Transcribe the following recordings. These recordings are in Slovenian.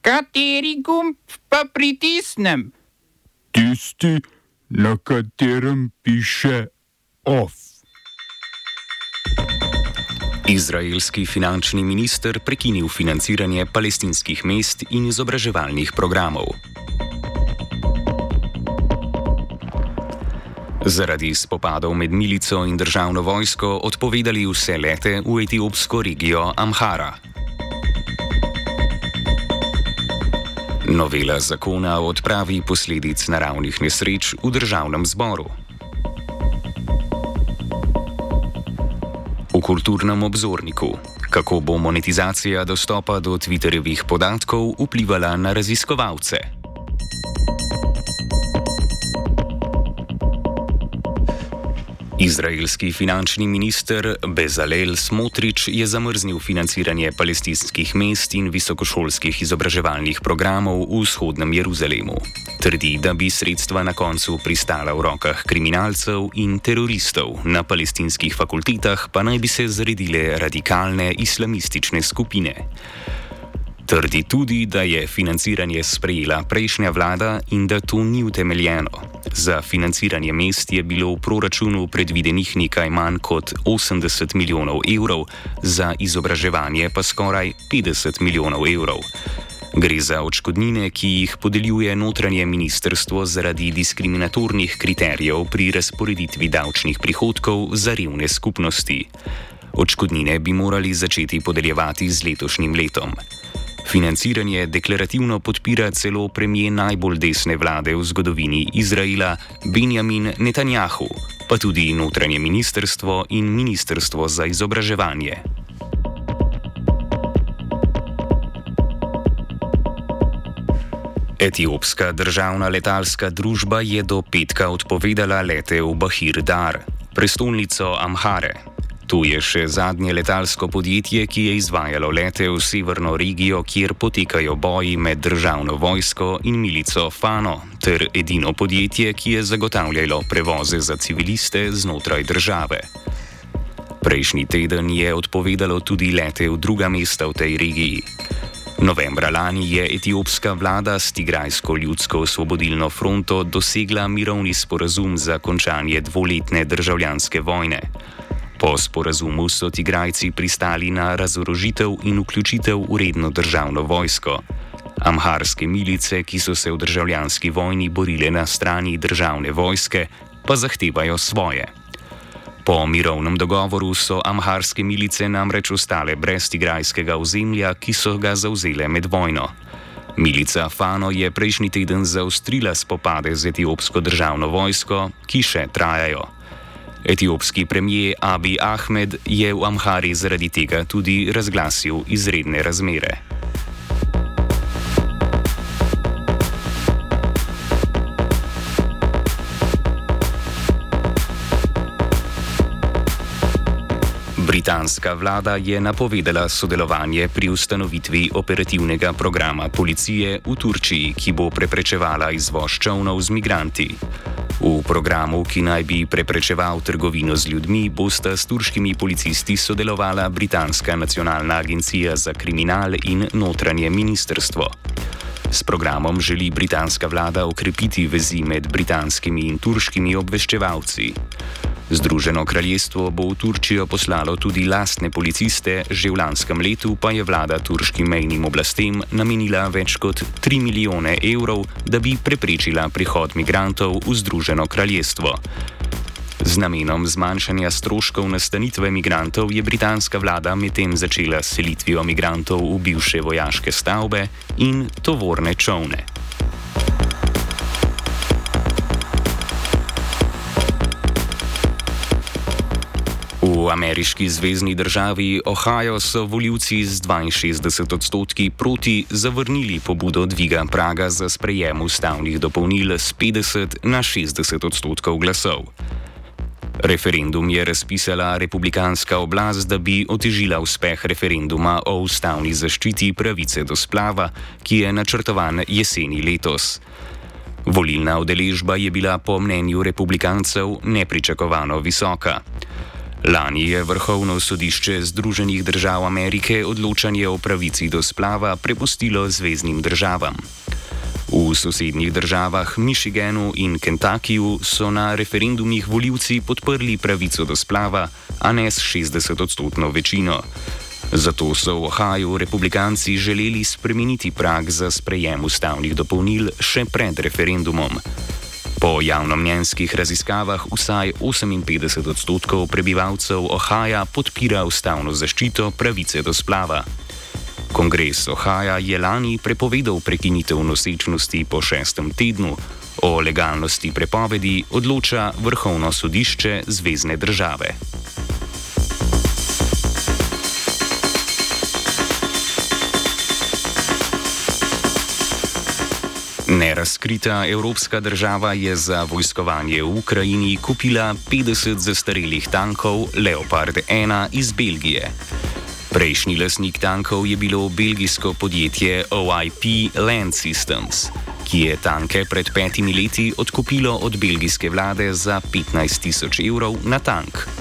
Kateri gumb pa pritisnem? Tisti, na katerem piše OF. Izraelski finančni minister prekinil financiranje palestinskih mest in izobraževalnih programov. Zaradi spopadov med milico in državno vojsko odpovedali vse lete v etiopsko regijo Amhara. Novela zakona o odpravi posledic naravnih nesreč v državnem zboru. V kulturnem obzorniku. Kako bo monetizacija dostopa do Twitterjevih podatkov vplivala na raziskovalce? Izraelski finančni minister Bezalel Smotrič je zamrznil financiranje palestinskih mest in visokošolskih izobraževalnih programov v vzhodnem Jeruzalemu. Trdi, da bi sredstva na koncu pristala v rokah kriminalcev in teroristov, na palestinskih fakultetah pa naj bi se zredile radikalne islamistične skupine. Trdi tudi, da je financiranje sprejela prejšnja vlada in da to ni utemeljeno. Za financiranje mest je bilo v proračunu predvidenih nekaj manj kot 80 milijonov evrov, za izobraževanje pa skoraj 50 milijonov evrov. Gre za očkodnine, ki jih podeljuje notranje ministrstvo zaradi diskriminatornih kriterijev pri razporeditvi davčnih prihodkov za revne skupnosti. Očkodnine bi morali začeti podeljevati z letošnjim letom. Financiranje deklarativno podpira celo premije najbolj desne vlade v zgodovini Izraela Benjamin Netanjahu, pa tudi notranje ministrstvo in ministrstvo za izobraževanje. Etiopska državna letalska družba je do petka odpovedala lete v Bahir Dar, prestolnico Amhare. Tu je še zadnje letalsko podjetje, ki je izvajalo lete v severno regijo, kjer potekajo boji med državno vojsko in milico Fano, ter edino podjetje, ki je zagotavljalo prevoze za civiliste znotraj države. Prejšnji teden je odpovedalo tudi lete v druga mesta v tej regiji. Novembra lani je etiopska vlada s Tigrajsko ljudsko osvobodilno fronto dosegla mirovni sporazum za končanje dvoletne državljanske vojne. Po sporazumu so Tigrajci pristali na razorožitev in vključitev v redno državno vojsko. Amharske milice, ki so se v državljanski vojni borile na strani državne vojske, pa zahtevajo svoje. Po mirovnem dogovoru so amharske milice namreč ostale brez tigrajskega ozemlja, ki so ga zauzele med vojno. Milica Fano je prejšnji teden zaostrila spopade z etiopsko državno vojsko, ki še trajajo. Etiopski premijer Abi Ahmed je v Amhari zaradi tega tudi razglasil izredne razmere. Britanska vlada je napovedala sodelovanje pri ustanovitvi operativnega programa policije v Turčiji, ki bo preprečevala izvoz čovnov z migranti. V programu, ki naj bi preprečeval trgovino z ljudmi, bosta s turškimi policisti sodelovala Britanska nacionalna agencija za kriminal in notranje ministrstvo. S programom želi britanska vlada okrepiti vezi med britanskimi in turškimi obveščevalci. Združeno kraljestvo bo v Turčijo poslalo tudi lastne policiste, že v lanskem letu pa je vlada turškim mejnim oblastem namenila več kot 3 milijone evrov, da bi preprečila prihod migrantov v Združeno kraljestvo. Z namenom zmanjšanja stroškov nastanitve migrantov je britanska vlada medtem začela selitvijo migrantov v bivše vojaške stavbe in tovorne čovne. Ameriški zvezdni državi Ohio so voljivci z 62 odstotki proti zavrnili pobudo dviga praga za sprejem ustavnih dopolnil z 50 na 60 odstotkov glasov. Referendum je razpisala republikanska oblast, da bi otežila uspeh referenduma o ustavni zaščiti pravice do splava, ki je načrtovan jeseni letos. Volilna udeležba je bila po mnenju republikancev nepričakovano visoka. Lani je Vrhovno sodišče Združenih držav Amerike odločanje o pravici do splava prepustilo zvezdnim državam. V sosednjih državah Michiganu in Kentuckyju so na referendumih voljivci podprli pravico do splava, a ne s 60-odstotno večino. Zato so v Ohaju republikanci želeli spremeniti prag za sprejem ustavnih dopolnil še pred referendumom. Po javnomnenjskih raziskavah vsaj 58 odstotkov prebivalcev Ohaja podpira ustavno zaščito pravice do splava. Kongres Ohaja je lani prepovedal prekinitev nosečnosti po šestem tednu, o legalnosti prepovedi odloča Vrhovno sodišče Zvezdne države. Nerazkrita evropska država je za vojskovanje v Ukrajini kupila 50 zastarelih tankov Leopard 1 iz Belgije. Prejšnji lasnik tankov je bilo belgijsko podjetje OIP Land Systems, ki je tanke pred petimi leti odkupilo od belgijske vlade za 15 tisoč evrov na tank.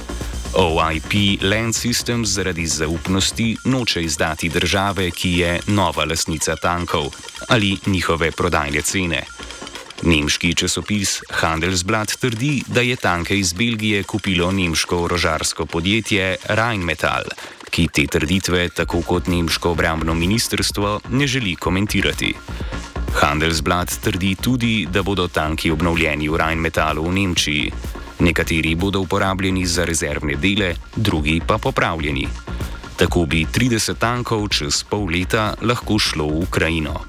OIP Land Systems zaradi zaupnosti noče izdati države, ki je nova lasnica tankov ali njihove prodajne cene. Nemški časopis Handelsblatt trdi, da je tanke iz Belgije kupilo nemško orožarsko podjetje Rheinmetall, ki te trditve, tako kot nemško obrambno ministrstvo, ne želi komentirati. Handelsblatt trdi tudi, da bodo tanki obnovljeni v Rheinmetallu v Nemčiji. Nekateri bodo uporabljeni za rezervne dele, drugi pa popravljeni. Tako bi 30 tankov čez pol leta lahko šlo v Ukrajino.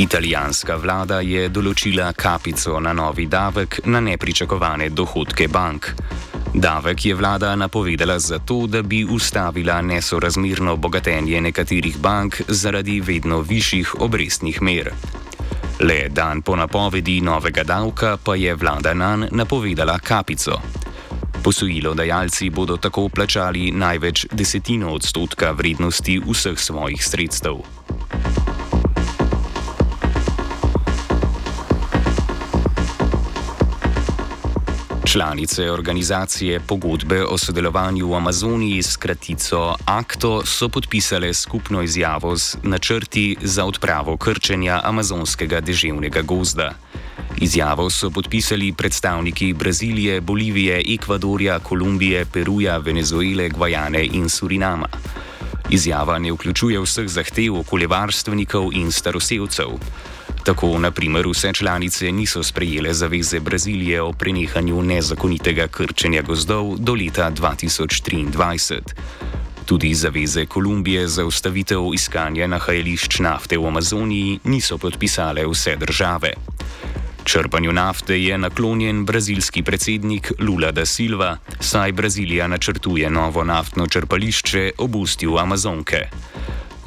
Italijanska vlada je določila kapico na novi davek na nepričakovane dohodke bank. Davek je vlada napovedala zato, da bi ustavila nesorazmerno bogatenje nekaterih bank zaradi vedno višjih obrestnih mer. Le dan po napovedi novega davka pa je vlada nan napovedala kapico. Posojilodajalci bodo tako plačali največ desetino odstotka vrednosti vseh svojih sredstev. Članice organizacije pogodbe o sodelovanju v Amazoniji s kratico ACTO so podpisale skupno izjavo z načrti za odpravo krčenja amazonskega deževnega gozda. Izjavo so podpisali predstavniki Brazilije, Bolivije, Ekvadorja, Kolumbije, Peruja, Venezuele, Gvajane in Surinama. Izjava ne vključuje vseh zahtev okoljevarstvenikov in staroseljcev. Tako, na primer, vse članice niso sprejele zaveze Brazilije o prenehanju nezakonitega krčenja gozdov do leta 2023. Tudi zaveze Kolumbije za ustavitev iskanja nahajališč nafte v Amazoniji niso podpisale vse države. Črpanju nafte je naklonjen brazilski predsednik Lula da Silva, saj Brazilija načrtuje novo naftno črpališče ob ustju Amazonke.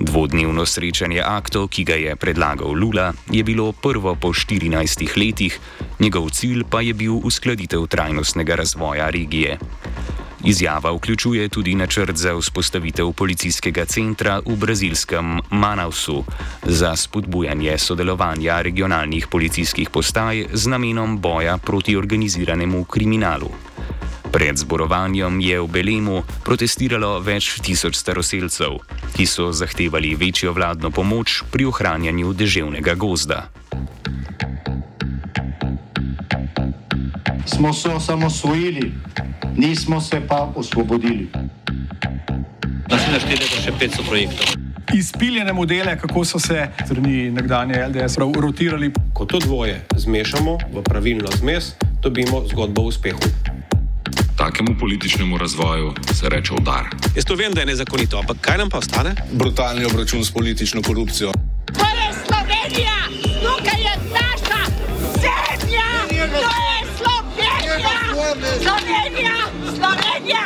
Dvodnevno srečanje aktov, ki ga je predlagal Lula, je bilo prvo po 14 letih, njegov cilj pa je bil uskladitev trajnostnega razvoja regije. Izjava vključuje tudi načrt za vzpostavitev policijskega centra v brazilskem Manausu za spodbujanje sodelovanja regionalnih policijskih postaj z namenom boja proti organiziranemu kriminalu. Pred zborovanjem je v Belemu protestiralo več tisoč staroseljcev, ki so zahtevali večjo vladno pomoč pri ohranjanju deževnega gozda. Smo se osamosvojili, nismo se pa osvobodili. Naslednje število je še 500 projektov. Izpiljene modele, kako so se strani nekdanje LDS rotirali. Ko to dvoje zmešamo v pravilno zmes, dobimo zgodbo o uspehu. Takemu političnemu razvoju se reče udar. Jaz to vem, da je nezakonito, ampak kaj nam pa ostane? Brutalni obračun s politično korupcijo. To je Slovenija, tukaj je naša zemlja, to je Slovenija, Slovenija, Slovenija.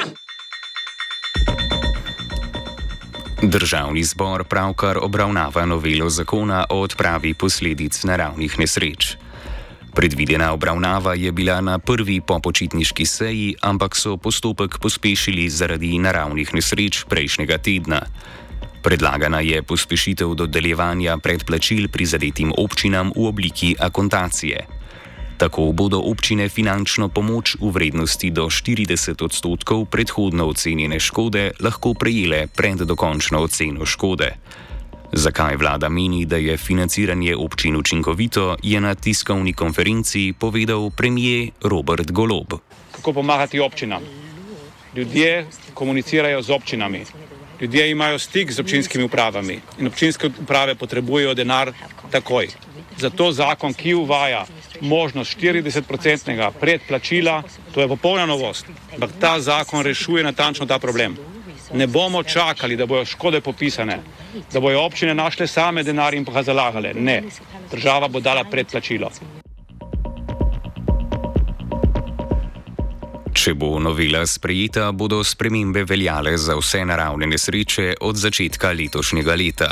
Državni zbor pravkar obravnava novelo zakona o odpravi posledic naravnih nesreč. Predvidena obravnava je bila na prvi popočitniški seji, ampak so postopek pospešili zaradi naravnih nesreč prejšnjega tedna. Predlagana je pospešitev dodeljevanja predplačil prizadetim občinam v obliki akontacije. Tako bodo občine finančno pomoč v vrednosti do 40 odstotkov predhodno ocenjene škode lahko prejele pred dokončno oceno škode. Zakaj vlada meni, da je financiranje občin učinkovito, je na tiskovni konferenci povedal premijer Robert Golob. Kako pomagati občinam? Ljudje komunicirajo z občinami, ljudje imajo stik z občinskimi upravami in občinske uprave potrebujejo denar takoj. Zato zakon, ki uvaja možnost 40-odstotnega predplačila, to je popolna novost. Ampak ta zakon rešuje natančno ta problem. Ne bomo čakali, da bojo škode popisane, da bojo občine našle same denar in pa ga zalagale. Ne, država bo dala predplačilo. Če bo novela sprejeta, bodo spremembe veljale za vse naravne nesreče od začetka letošnjega leta.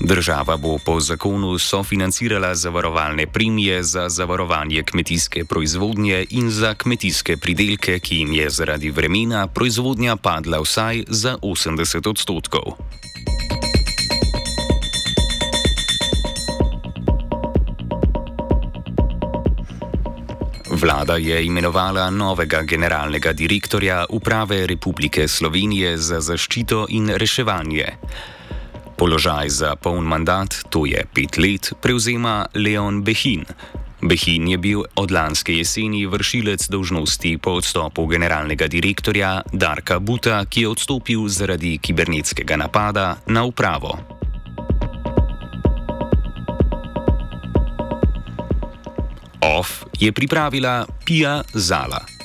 Država bo po zakonu sofinancirala zavarovalne premije za zavarovanje kmetijske proizvodnje in za kmetijske pridelke, ki jim je zaradi vremena proizvodnja padla vsaj za 80 odstotkov. Vlada je imenovala novega generalnega direktorja Uprave Republike Slovenije za zaščito in reševanje. Položaj za poln mandat, to je pet let, prevzema Leon Behin. Behin je bil od lanske jeseni vršilec dolžnosti po odstopu generalnega direktorja Darka Buta, ki je odstopil zaradi kibernetskega napada na upravo. OF je pripravila Pija Zala.